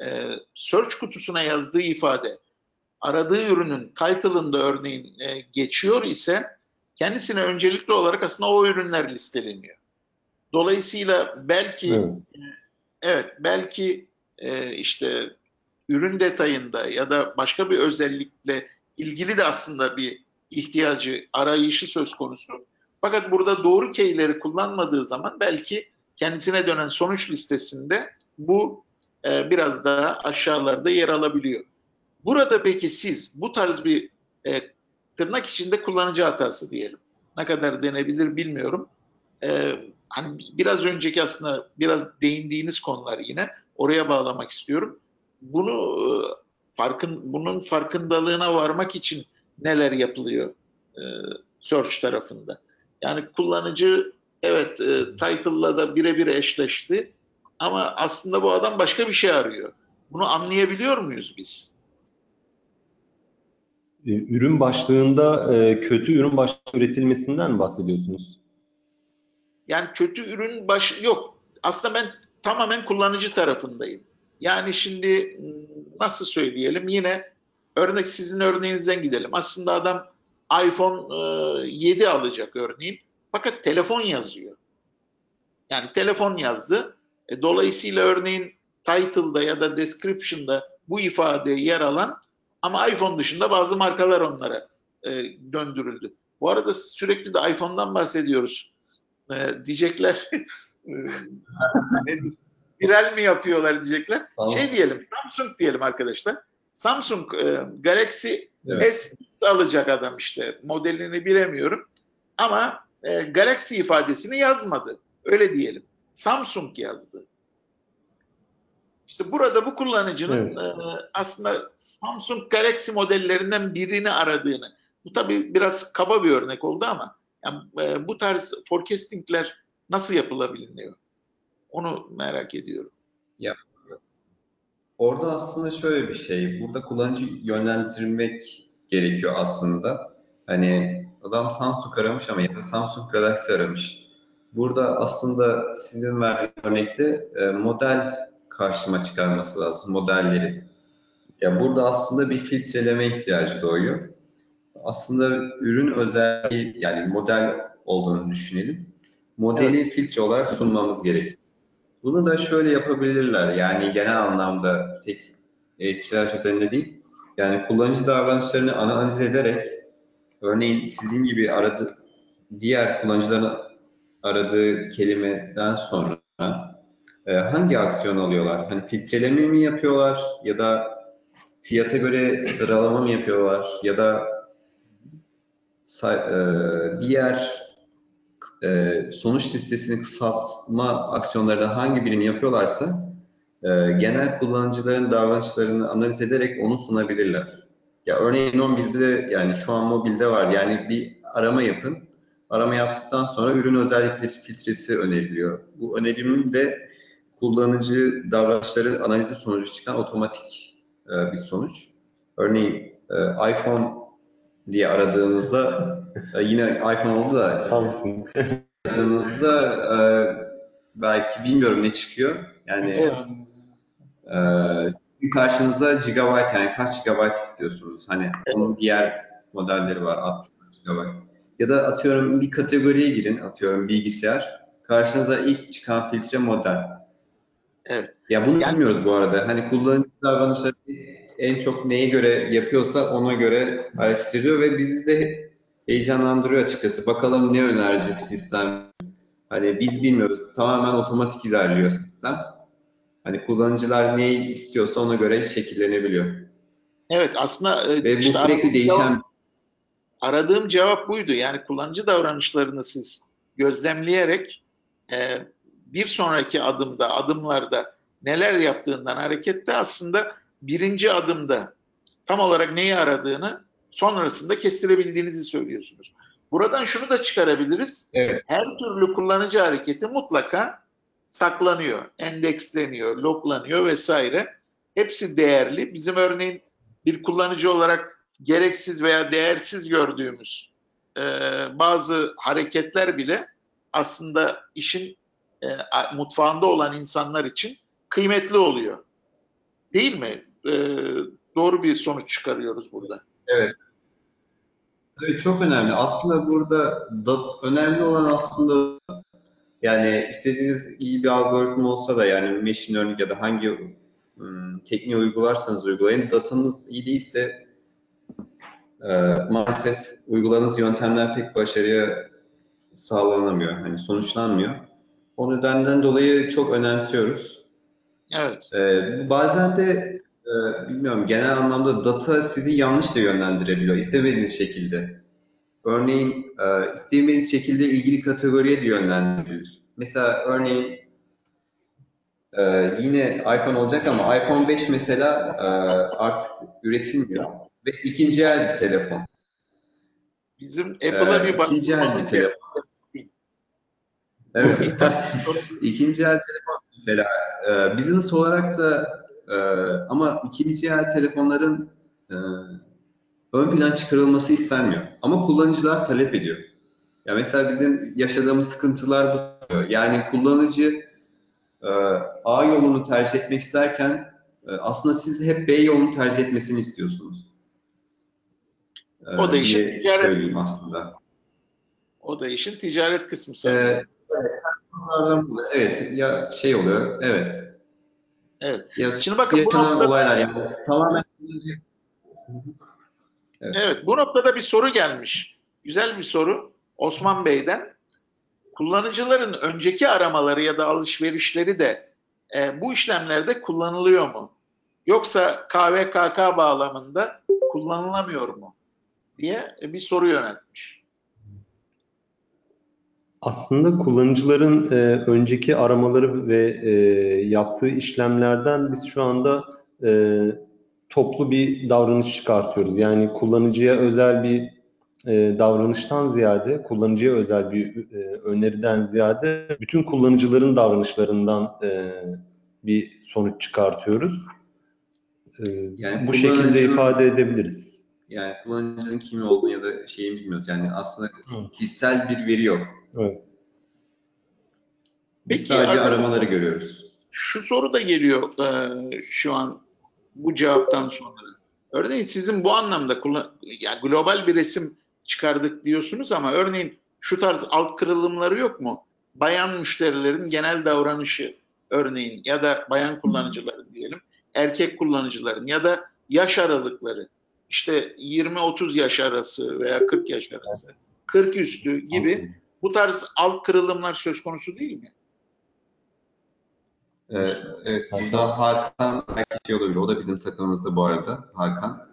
e, search kutusuna yazdığı ifade, aradığı ürünün title'ında örneğin e, geçiyor ise kendisine öncelikli olarak aslında o ürünler listeleniyor. Dolayısıyla belki evet, evet belki e, işte ürün detayında ya da başka bir özellikle ilgili de aslında bir ihtiyacı, arayışı söz konusu. Fakat burada doğru keyleri kullanmadığı zaman belki kendisine dönen sonuç listesinde bu e, biraz daha aşağılarda yer alabiliyor. Burada peki siz bu tarz bir e, tırnak içinde kullanıcı hatası diyelim. Ne kadar denebilir bilmiyorum. Ee, hani biraz önceki aslında biraz değindiğiniz konular yine oraya bağlamak istiyorum. Bunu e, farkın bunun farkındalığına varmak için neler yapılıyor e, search tarafında? Yani kullanıcı evet e, title'la da birebir eşleşti ama aslında bu adam başka bir şey arıyor. Bunu anlayabiliyor muyuz biz? E, ürün başlığında e, kötü ürün başlığı üretilmesinden mi bahsediyorsunuz? Yani kötü ürün baş yok. Aslında ben tamamen kullanıcı tarafındayım. Yani şimdi nasıl söyleyelim yine örnek sizin örneğinizden gidelim. Aslında adam iPhone 7 e, alacak örneğin fakat telefon yazıyor. Yani telefon yazdı. dolayısıyla örneğin title'da ya da description'da bu ifade yer alan ama iPhone dışında bazı markalar onlara e, döndürüldü. Bu arada sürekli de iPhone'dan bahsediyoruz. E, diyecekler [LAUGHS] e, viral mi yapıyorlar diyecekler. Tamam. Şey diyelim Samsung diyelim arkadaşlar. Samsung e, Galaxy evet. S alacak adam işte modelini bilemiyorum. Ama e, Galaxy ifadesini yazmadı. Öyle diyelim. Samsung yazdı. İşte burada bu kullanıcının Evet. e, aslında Samsung Galaxy modellerinden birini aradığını. Bu tabii biraz kaba bir örnek oldu ama yani, e, bu tarz forecastingler nasıl yapılabiliyor? Onu merak ediyorum. Orada aslında şöyle bir şey, burada kullanıcı yönlendirmek gerekiyor aslında. Hani adam Samsung aramış ama ya da Samsung Galaxy aramış. Burada aslında sizin verdiğiniz örnekte e, model karşıma çıkarması lazım, modelleri. Ya burada aslında bir filtreleme ihtiyacı doğuyor. Aslında ürün özelliği yani model olduğunu düşünelim. Modeli filtre olarak sunmamız gerekiyor. Bunu da şöyle yapabilirler. Yani genel anlamda tek e-ticaret üzerinde değil. Yani kullanıcı davranışlarını analiz ederek örneğin sizin gibi aradı diğer kullanıcıların aradığı kelimeden sonra e, hangi aksiyon alıyorlar? Hani filtreleme mi yapıyorlar ya da fiyata göre sıralama mı yapıyorlar ya da e, diğer e, sonuç listesini kısaltma aksiyonlarından hangi birini yapıyorlarsa e, genel kullanıcıların davranışlarını analiz ederek onu sunabilirler. Ya örneğin 11'de de yani şu an mobilde var. Yani bir arama yapın. Arama yaptıktan sonra ürün özellikleri filtresi öneriliyor. Bu önerimin de kullanıcı davranışları analizi sonucu çıkan otomatik e, bir sonuç. Örneğin e, iPhone diye aradığınızda e, yine iPhone oldu da Samsung. aradığınızda e, belki bilmiyorum ne çıkıyor. Yani e, karşınıza gigabyte yani kaç gigabyte istiyorsunuz? Hani onun diğer modelleri var 60 gigabyte. Ya da atıyorum bir kategoriye girin atıyorum bilgisayar. Karşınıza ilk çıkan filtre model. Evet. Ya bunu Yani- bilmiyoruz bu arada. Hani kullanıcı davranışları en çok neye göre yapıyorsa ona göre hareket ediyor ve bizi de heyecanlandırıyor açıkçası. Bakalım ne önerecek sistem. Hani biz bilmiyoruz. Tamamen otomatik ilerliyor sistem. Hani kullanıcılar neyi istiyorsa ona göre şekillenebiliyor. Evet aslında e, Ve bu işte sürekli aradığım değişen cevap- aradığım cevap buydu. Yani kullanıcı davranışlarını siz gözlemleyerek e, bir sonraki adımda, adımlarda neler yaptığından hareketle aslında birinci adımda tam olarak neyi aradığını sonrasında kestirebildiğinizi söylüyorsunuz. Buradan şunu da çıkarabiliriz. Evet. Her türlü kullanıcı hareketi mutlaka saklanıyor, endeksleniyor, loglanıyor vesaire. Hepsi değerli. Bizim örneğin bir kullanıcı olarak gereksiz veya değersiz gördüğümüz e, bazı hareketler bile aslında işin e, mutfağında olan insanlar için kıymetli oluyor. Değil mi? E, doğru bir sonuç çıkarıyoruz burada. Evet. Evet çok önemli. Aslında burada dat önemli olan aslında yani istediğiniz iyi bir algoritma olsa da yani machine learning ya da hangi ım, tekniği uygularsanız uygulayın datanız iyi değilse e, maalesef uyguladığınız yöntemler pek başarıya sağlanamıyor. Hani sonuçlanmıyor. O nedenden dolayı çok önemsiyoruz. Evet. Ee, bazen de e, bilmiyorum genel anlamda data sizi yanlış da yönlendirebiliyor istemediğiniz şekilde. Örneğin e, istemediğiniz şekilde ilgili kategoriye de yönlendirebilir. Mesela örneğin e, yine iPhone olacak ama iPhone 5 mesela e, artık üretilmiyor ve ikinci el bir telefon. Bizim Apple'a Ee, bir bak. ikinci el bir telefon. Evet. İkinci el telefon mesela e, business olarak da e, ama ikinci el telefonların e, ön plan çıkarılması istenmiyor. Ama kullanıcılar talep ediyor. Ya mesela bizim yaşadığımız sıkıntılar bu. Yani kullanıcı e, A yolunu tercih etmek isterken e, aslında siz hep B yolunu tercih etmesini istiyorsunuz. E, O da işin diye ticaret kısmı. aslında. O da işin ticaret kısmı Evet. Evet. Ya şey oluyor. Evet. Evet. Ya Şimdi bakın bu noktada- olaylar yani tamamen Evet, bu noktada bir soru gelmiş. Güzel bir soru Osman Bey'den. Kullanıcıların önceki aramaları ya da alışverişleri de e, bu işlemlerde kullanılıyor mu? Yoksa KVKK bağlamında kullanılamıyor mu? diye bir soru yöneltmiş. Aslında kullanıcıların e, önceki aramaları ve e, yaptığı işlemlerden biz şu anda e, toplu bir davranış çıkartıyoruz. Yani kullanıcıya özel bir e, davranıştan ziyade, kullanıcıya özel bir e, öneriden ziyade bütün kullanıcıların davranışlarından e, bir sonuç çıkartıyoruz. E, Yani bu şekilde ifade edebiliriz. Yani kullanıcının kim olduğunu ya da şeyi bilmiyoruz. Yani aslında Hı. kişisel bir veri yok. Evet. Biz Peki, sadece arkadaşlar- aramaları görüyoruz. Şu soru da geliyor e, şu an bu cevaptan sonra. Örneğin sizin bu anlamda yani global bir resim çıkardık diyorsunuz ama örneğin şu tarz alt kırılımları yok mu? Bayan müşterilerin genel davranışı örneğin ya da bayan kullanıcıların diyelim, erkek kullanıcıların ya da yaş aralıkları işte 20-30 yaş arası veya 40 yaş arası, 40 üstü gibi bu tarz alt kırılımlar söz konusu değil mi? Ee, evet, burada Hakan belki şey olabilir. O da bizim takımımızda bu arada, Hakan.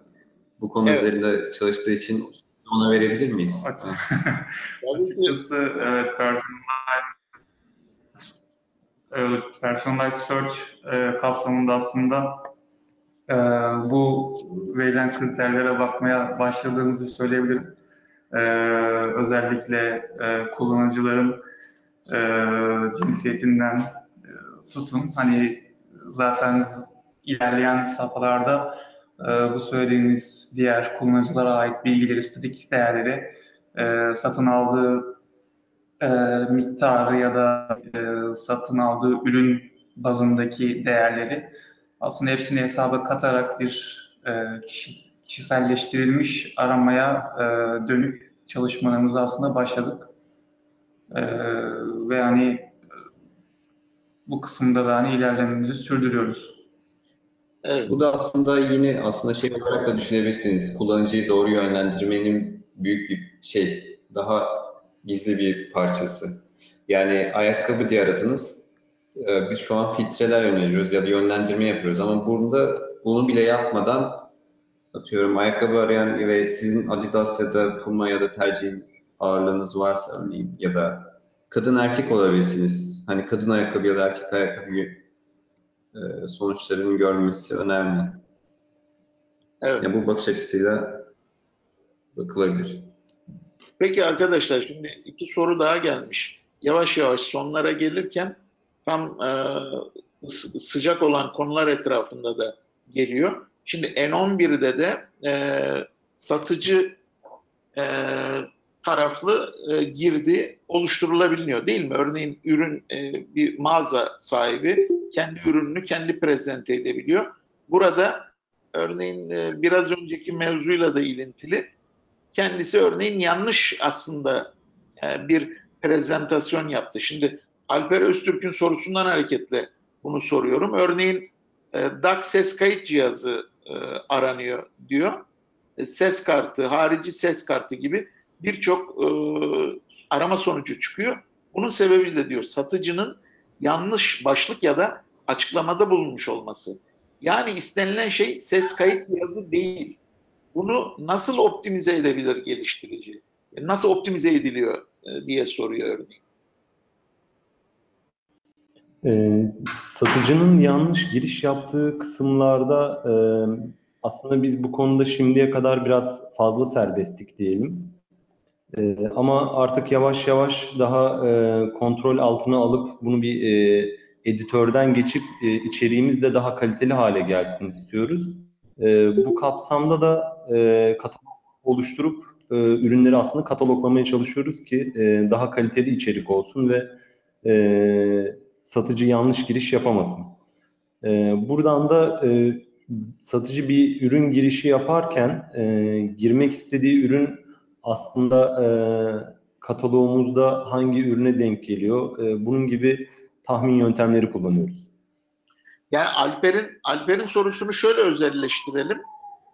Bu konu Evet. üzerinde çalıştığı için ona verebilir miyiz? [LAUGHS] Açıkçası evet, personalized, evet, personalized search e, kapsamında aslında e, bu verilen kriterlere bakmaya başladığımızı söyleyebilirim. E, özellikle e, kullanıcıların e, cinsiyetinden e, tutun. Hani zaten ilerleyen safhalarda e, bu söylediğimiz diğer kullanıcılara ait bilgileri, statik değerleri e, satın aldığı e, miktarı ya da e, satın aldığı ürün bazındaki değerleri aslında hepsini hesaba katarak bir e, kişi, kişiselleştirilmiş aramaya e, dönük çalışmalarımıza aslında başladık. E, ve hani e, bu kısımda da hani ilerlememizi sürdürüyoruz. Evet. Bu da aslında yine aslında şey olarak da düşünebilirsiniz. Kullanıcıyı doğru yönlendirmenin büyük bir şey, daha gizli bir parçası. Yani ayakkabı diye aradınız. Ee, Biz şu an filtreler öneriyoruz ya da yönlendirme yapıyoruz ama burada bunu bile yapmadan atıyorum ayakkabı arayan ve sizin Adidas ya da Puma ya da tercih ağırlığınız varsa örneğin ya da kadın erkek olabilirsiniz. Hani kadın ayakkabı ya da erkek ayakkabı e, sonuçlarının görmesi önemli. Evet. Ya bu bakış açısıyla bakılabilir. Peki arkadaşlar şimdi iki soru daha gelmiş. Yavaş yavaş sonlara gelirken tam e, sı- sıcak olan konular etrafında da geliyor. Şimdi N11'de de e, satıcı e, taraflı e, girdi oluşturulabiliyor değil mi? Örneğin ürün e, bir mağaza sahibi kendi ürününü kendi prezente edebiliyor. Burada örneğin e, biraz önceki mevzuyla da ilintili kendisi örneğin yanlış aslında e, bir prezentasyon yaptı. Şimdi Alper Öztürk'ün sorusundan hareketle bunu soruyorum. Örneğin e, DAC ses kayıt cihazı e, aranıyor diyor. E, ses kartı, harici ses kartı gibi birçok e, arama sonucu çıkıyor. Bunun sebebi de diyor satıcının yanlış başlık ya da açıklamada bulunmuş olması. Yani istenilen şey ses kayıt cihazı değil. Bunu nasıl optimize edebilir geliştirici? E, Nasıl optimize ediliyor e, diye soruyor örneğin. Ee, satıcının yanlış giriş yaptığı kısımlarda e, aslında biz bu konuda şimdiye kadar biraz fazla serbesttik diyelim. E, ama artık yavaş yavaş daha e, kontrol altına alıp bunu bir e, editörden geçip e, içeriğimiz de daha kaliteli hale gelsin istiyoruz. E, bu kapsamda da e, katalog oluşturup e, ürünleri aslında kataloglamaya çalışıyoruz ki e, daha kaliteli içerik olsun ve e, satıcı yanlış giriş yapamasın. E, buradan da e, satıcı bir ürün girişi yaparken e, girmek istediği ürün aslında e, kataloğumuzda hangi ürüne denk geliyor? E, bunun gibi tahmin yöntemleri kullanıyoruz. Yani Alper'in Alper'in sorusunu şöyle özelleştirelim.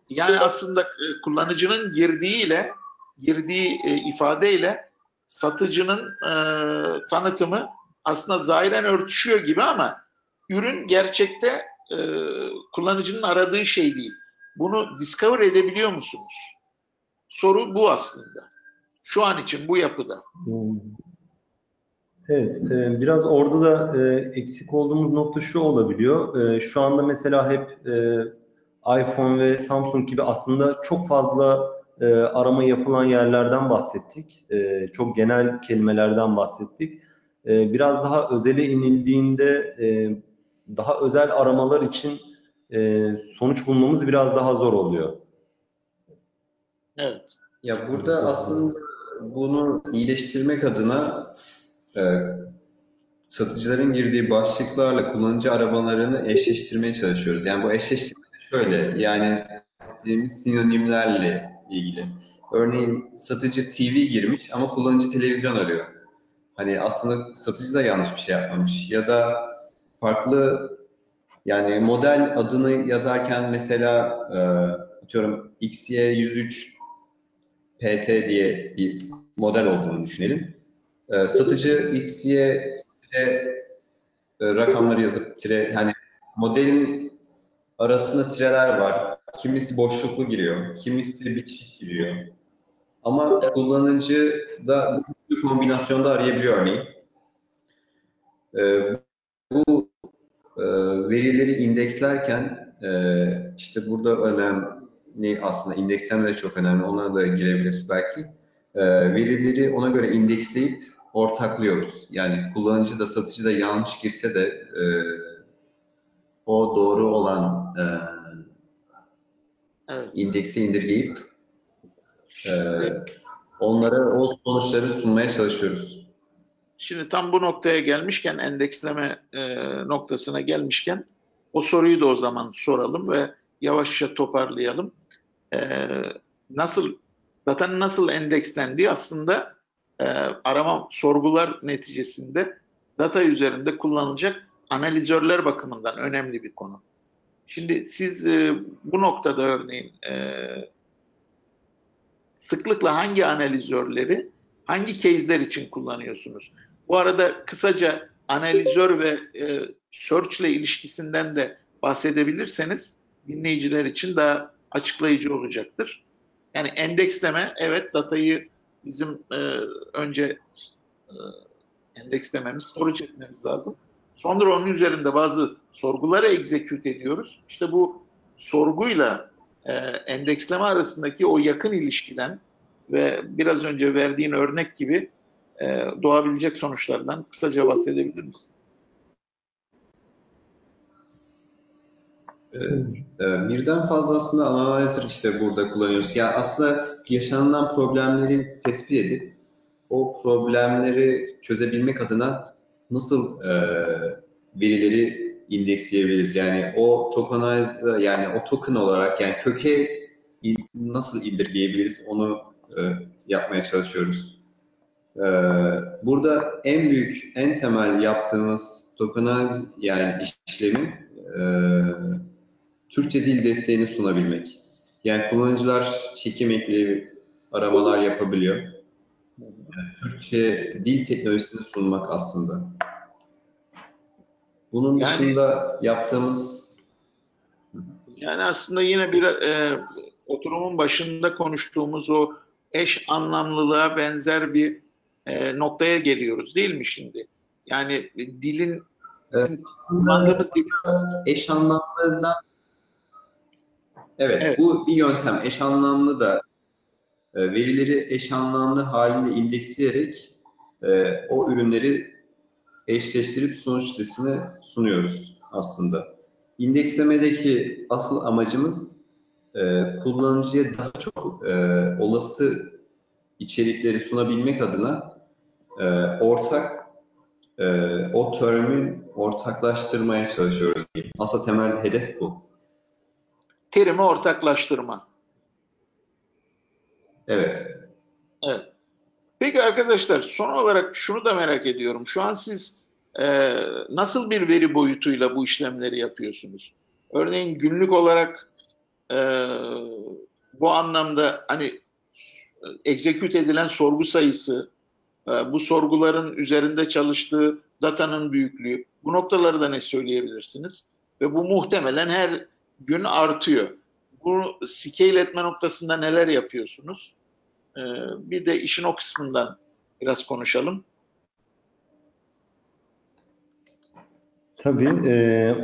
Yani aslında e, kullanıcının girdiğiyle girdiği e, ifadeyle satıcının e, tanıtımı aslında zahiren örtüşüyor gibi ama ürün gerçekte e, kullanıcının aradığı şey değil. Bunu discover edebiliyor musunuz? Soru bu aslında. Şu an için bu yapıda. Hmm. Evet, e, biraz orada da e, eksik olduğumuz nokta şu olabiliyor. E, şu anda mesela hep iPhone ve Samsung gibi aslında çok fazla arama yapılan yerlerden bahsettik. Çok genel kelimelerden bahsettik. E, biraz daha özele inildiğinde e, daha özel aramalar için e, sonuç bulmamız biraz daha zor oluyor. Evet. Ya burada aslında bunu iyileştirmek adına e, satıcıların girdiği başlıklarla kullanıcı arabalarını eşleştirmeye çalışıyoruz. Yani bu eşleştirme de şöyle, yani dediğimiz sinonimlerle ilgili. Örneğin satıcı TV girmiş ama kullanıcı televizyon arıyor. Hani aslında satıcı da yanlış bir şey yapmamış. Ya da farklı yani model adını yazarken mesela e, atıyorum XY103 PT diye bir model olduğunu düşünelim. E, satıcı XY e, rakamları yazıp tire yani modelin arasında tireler var. Kimisi boşluklu giriyor, kimisi bitişik giriyor. Ama kullanıcı da bu kombinasyonda arayabiliyor örneğin. E, bu e, verileri indekslerken e, işte burada önemli aslında indeksleme de çok önemli. Ona da girebiliriz belki. E, verileri ona göre indeksleyip ortaklıyoruz. Yani kullanıcı da satıcı da yanlış girse de e, o doğru olan e, Evet. indeksi indirgeyip e, onlara o sonuçları sunmaya çalışıyoruz. Şimdi tam bu noktaya gelmişken, endeksleme e, noktasına gelmişken o soruyu da o zaman soralım ve yavaşça toparlayalım. E, nasıl datanın nasıl endekslendiği aslında e, arama sorgular neticesinde data üzerinde kullanılacak analizörler bakımından önemli bir konu. Şimdi siz bu noktada örneğin sıklıkla hangi analizörleri hangi case'ler için kullanıyorsunuz? Bu arada kısaca analizör ve e, search ile ilişkisinden de bahsedebilirseniz dinleyiciler için daha açıklayıcı olacaktır. Yani endeksleme, evet datayı bizim e, önce e, endekslememiz, storage etmemiz lazım. Sonra onun üzerinde bazı sorguları execute ediyoruz. İşte bu sorguyla e, endeksleme arasındaki o yakın ilişkiden ve biraz önce verdiğin örnek gibi e, doğabilecek sonuçlardan kısaca bahsedebilir misin? Ee, birden fazla aslında işte burada kullanıyoruz. Yani aslında yaşanılan problemleri tespit edip o problemleri çözebilmek adına nasıl e, verileri indeksleyebiliriz? Yani o tokenize yani o token olarak yani köke nasıl indirgeyebiliriz onu e, yapmaya çalışıyoruz. E, burada en büyük, en temel yaptığımız tokenize yani işlemi e, Türkçe dil desteğini sunabilmek. Yani kullanıcılar çekim ekli aramalar yapabiliyor. Türkçe dil teknolojisini sunmak aslında. Bunun Yani- dışında yaptığımız Yani aslında yine bir e, oturumun başında konuştuğumuz o eş anlamlılığa benzer bir e, noktaya geliyoruz değil mi şimdi? Yani dilin kullandığımız dil eş anlamlarından evet, Evet. bu bir yöntem. Eş anlamlı da e, verileri eş anlamlı halinde indeksleyerek e, o ürünleri eşleştirip sonuç listesine sunuyoruz aslında. İndekslemedeki asıl amacımız e, kullanıcıya daha çok e, olası içerikleri sunabilmek adına e, ortak e, o termin ortaklaştırmaya çalışıyoruz. diyeyim. Aslında temel hedef bu. terimi ortaklaştırma. Evet. Evet. Peki arkadaşlar son olarak şunu da merak ediyorum. Şu an siz e, nasıl bir veri boyutuyla bu işlemleri yapıyorsunuz? Örneğin günlük olarak e, bu anlamda hani e, execute edilen sorgu sayısı, e, bu sorguların üzerinde çalıştığı datanın büyüklüğü, bu noktaları da ne söyleyebilirsiniz? Ve bu muhtemelen her gün artıyor. Bu scale etme noktasında neler yapıyorsunuz? Ee, bir de işin o kısmından biraz konuşalım. Tabii.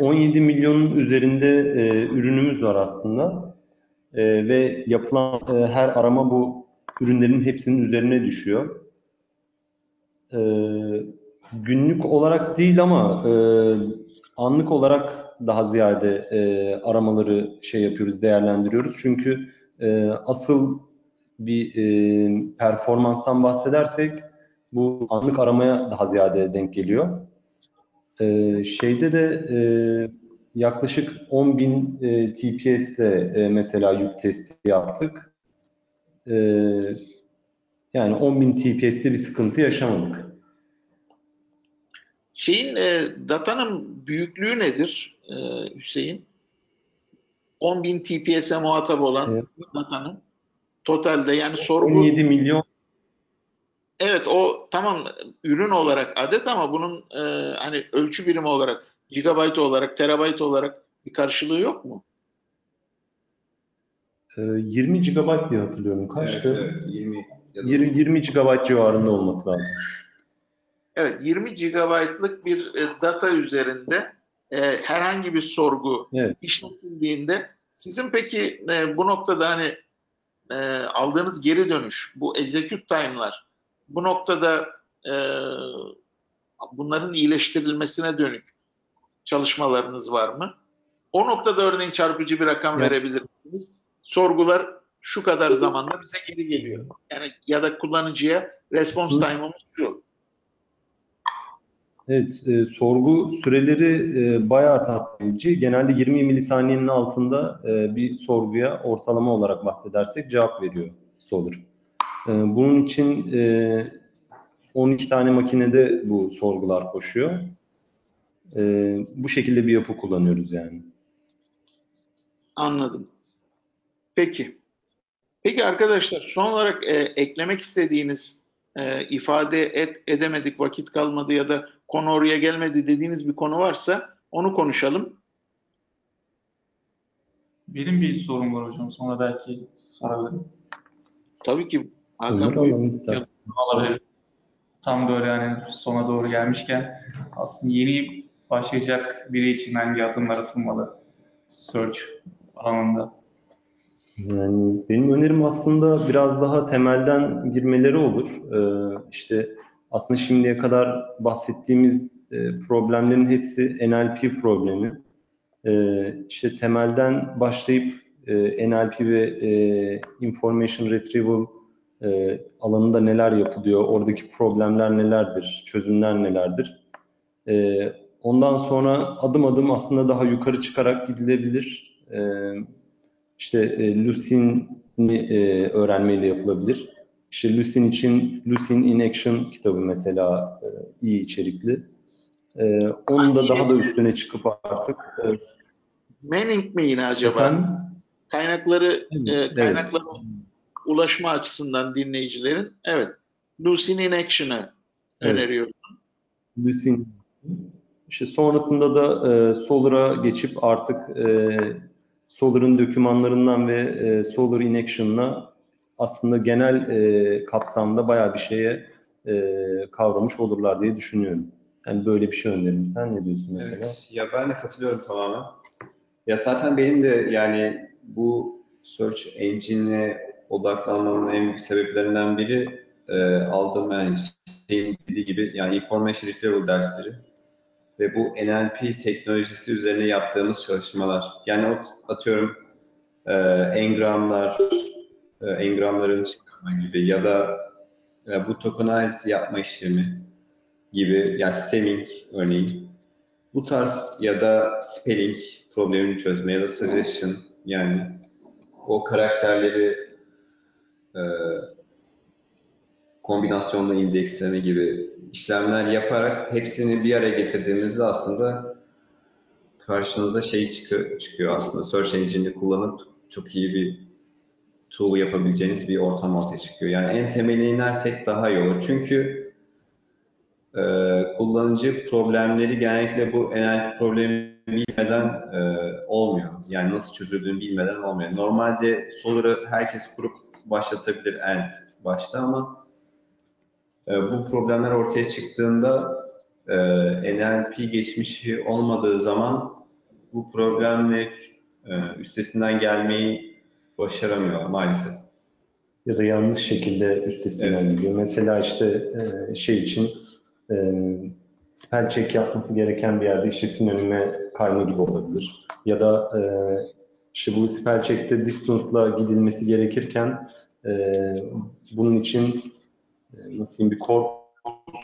17 milyonun üzerinde ürünümüz var aslında. Ve yapılan her arama bu ürünlerin hepsinin üzerine düşüyor. Günlük olarak değil ama anlık olarak daha ziyade aramaları şey yapıyoruz, değerlendiriyoruz. Çünkü asıl bir performanstan bahsedersek bu anlık aramaya daha ziyade denk geliyor. Ee, şeyde de e, yaklaşık 10.000 e, TPS'te e, mesela yük testi yaptık. E, yani 10.000 TPS'te bir sıkıntı yaşamadık. Şeyin e, datanın büyüklüğü nedir e, Hüseyin? 10.000 TPS'e muhatap olan evet. datanın totalde yani sorgu 17 milyon Evet o tamam ürün olarak adet ama bunun e, hani ölçü birimi olarak gigabayt olarak terabayt olarak bir karşılığı yok mu? 20 e, GB diye hatırlıyorum. Kaçtı? Evet, evet 20 20, 20 GB civarında olması lazım. Evet 20 GB'lık bir e, data üzerinde e, herhangi bir sorgu evet. işletildiğinde sizin peki e, bu noktada hani e, aldığınız geri dönüş bu execute time'lar bu noktada e, bunların iyileştirilmesine dönük çalışmalarınız var mı? O noktada örneğin çarpıcı bir rakam evet. verebilir misiniz? Sorgular şu kadar zamanda bize geri geliyor. Yani ya da kullanıcıya response time'ımız şu. Evet, e, sorgu süreleri e, bayağı tatlıcı. Genelde 20 milisaniyenin altında e, bir sorguya ortalama olarak bahsedersek cevap veriyor Solar. Ee, bunun için 12 e, tane makinede bu sorgular koşuyor. Ee, bu şekilde bir yapı kullanıyoruz yani. Anladım. Peki. Peki arkadaşlar son olarak e, eklemek istediğiniz e, ifade et, edemedik vakit kalmadı ya da konu oraya gelmedi dediğiniz bir konu varsa onu konuşalım. Benim bir sorum var hocam. Sonra belki sorabilirim. Tabii ki Hakan olabilir. Tam böyle yani sona doğru gelmişken aslında yeni başlayacak biri için hangi adımlar atılmalı search alanında? Yani benim önerim aslında biraz daha temelden girmeleri olur. Ee, işte aslında şimdiye kadar bahsettiğimiz e, problemlerin hepsi NLP problemi. Ee, işte temelden başlayıp e, NLP ve e, Information Retrieval e, alanında neler yapılıyor, oradaki problemler nelerdir, çözümler nelerdir. E, ondan sonra adım adım aslında daha yukarı çıkarak gidilebilir. E, işte e, Lucin'i e, öğrenmeyle yapılabilir. İşte Lucin için Lucin in Action kitabı mesela e, iyi içerikli. E, onun da daha da üstüne çıkıp artık e, Manning mi yine acaba? Efendim? Kaynakları e, kaynakları evet ulaşma açısından dinleyicilerin evet Lucin in Action'ı evet. öneriyorum. Lucin. İşte sonrasında da e, Solar'a geçip artık e, Solar'ın dokümanlarından ve e, Solar in Action'la aslında genel e, kapsamda bayağı bir şeye e, kavramış olurlar diye düşünüyorum. Yani böyle bir şey öneririm. Sen ne diyorsun mesela? Evet, ya ben de katılıyorum tamamen. Ya zaten benim de yani bu search engine'le odaklanmamın en büyük sebeplerinden biri e, aldığım yani şeyin dediği gibi yani information retrieval dersleri ve bu NLP teknolojisi üzerine yaptığımız çalışmalar. Yani atıyorum e, engramlar, e, engramların çıkarma gibi ya da e, bu tokenize yapma işlemi gibi yani stemming örneğin bu tarz ya da spelling problemini çözme ya da suggestion yani o karakterleri e, kombinasyonlu indeksleme gibi işlemler yaparak hepsini bir araya getirdiğimizde aslında karşınıza şey çıkıyor, çıkıyor aslında. Search Engine'i kullanıp çok iyi bir tool yapabileceğiniz bir ortam ortaya çıkıyor. Yani en temeline inersek daha iyi olur. Çünkü e, kullanıcı problemleri genellikle bu NLP problemi bilmeden e, olmuyor. Yani nasıl çözüldüğünü bilmeden olmuyor. Normalde Solar'ı herkes kurup başlatabilir en başta ama e, bu problemler ortaya çıktığında e, NLP geçmişi olmadığı zaman bu problemle e, üstesinden gelmeyi başaramıyor maalesef. Ya da yanlış şekilde üstesinden Evet. gidiyor. Mesela işte e, şey için e, spell check yapması gereken bir yerde işte sinonime kayma gibi olabilir. Ya da e, işte bu spell check'te distance'la gidilmesi gerekirken e, bunun için e, nasıl diyeyim bir core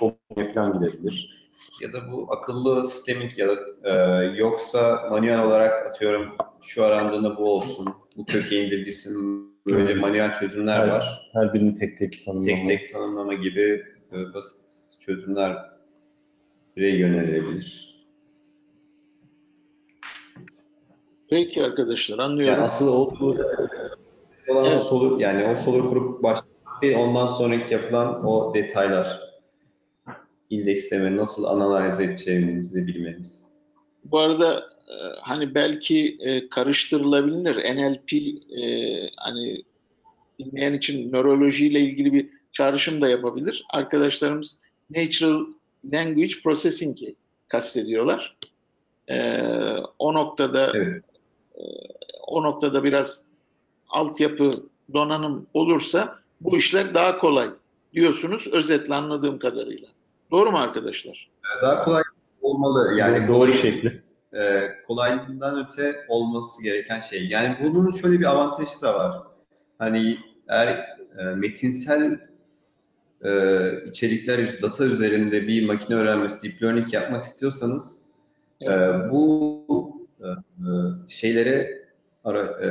olmaya falan gidebilir. Ya da bu akıllı sistemik ya da e, yoksa manuel olarak atıyorum şu arandığında bu olsun, bu köke indirgisin, böyle Evet. manuel çözümler Evet. var. Her birini tek tek tanımlama. Tek tek tanımlama gibi e, basit çözümler yönelebilir. Peki arkadaşlar anlıyorum. Yani asıl o olan Evet. solur yani o solur kurup başlamak değil ondan sonraki yapılan o detaylar. İndeksleme nasıl analiz edeceğinizi bilmeniz. Bu arada e, hani belki e, karıştırılabilir. NLP e, hani dinleyen için nörolojiyle ilgili bir çağrışım da yapabilir. Arkadaşlarımız Natural Language Processing'i kastediyorlar. E, o noktada Evet. O noktada biraz altyapı donanım olursa bu işler daha kolay diyorsunuz özetle anladığım kadarıyla. Doğru mu arkadaşlar? Daha kolay olmalı. Yani doğru kolay, şekli. e, kolaylığından öte olması gereken şey. Yani bunun şöyle bir avantajı da var. Hani eğer e, metinsel e, içerikler, data üzerinde bir makine öğrenmesi, deep learning yapmak istiyorsanız e, bu e, e, şeylere ara, e,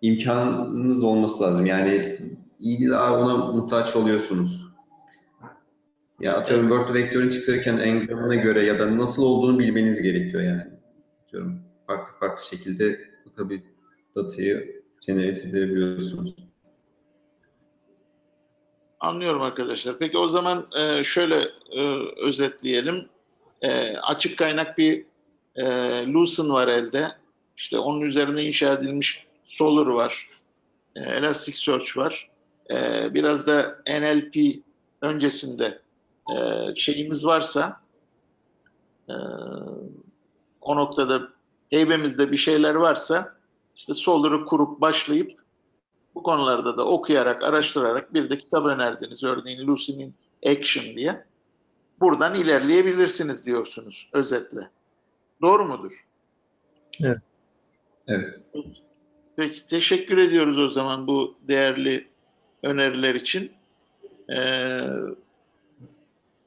imkanınız olması lazım. Yani iyi bir daha ona muhtaç oluyorsunuz. Ya atıyorum Word vektörünü çıkarırken engramına göre ya da nasıl olduğunu bilmeniz gerekiyor yani. Atıyorum farklı farklı şekilde bakabilir datayı generate edebiliyorsunuz. Anlıyorum arkadaşlar. Peki o zaman e, şöyle e, özetleyelim. E, açık kaynak bir e, Lucene var elde. İşte onun üzerine inşa edilmiş Solr var. E, Elasticsearch var. E, biraz da NLP öncesinde e, şeyimiz varsa e, o noktada heybemizde bir şeyler varsa işte Solr'u kurup başlayıp bu konularda da okuyarak, araştırarak bir de kitap önerdiniz. Örneğin Lucy'nin Action diye. Buradan ilerleyebilirsiniz diyorsunuz özetle. Doğru mudur? Evet. Peki teşekkür ediyoruz o zaman bu değerli öneriler için. Ee,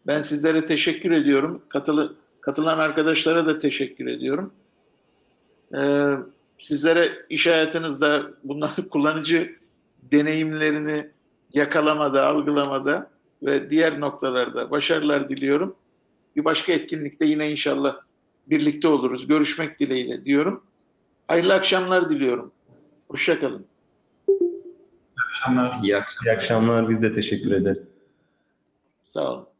ben sizlere teşekkür ediyorum. Katılı, katılan arkadaşlara da teşekkür ediyorum. Ee, sizlere iş hayatınızda bunlar [LAUGHS] kullanıcı deneyimlerini yakalamada, algılamada ve diğer noktalarda başarılar diliyorum. Bir başka etkinlikte yine inşallah birlikte oluruz. Görüşmek dileğiyle diyorum. Hayırlı akşamlar diliyorum. Hoşçakalın. akşamlar. İyi akşamlar. İyi akşamlar. Biz de teşekkür ederiz. Sağ olun.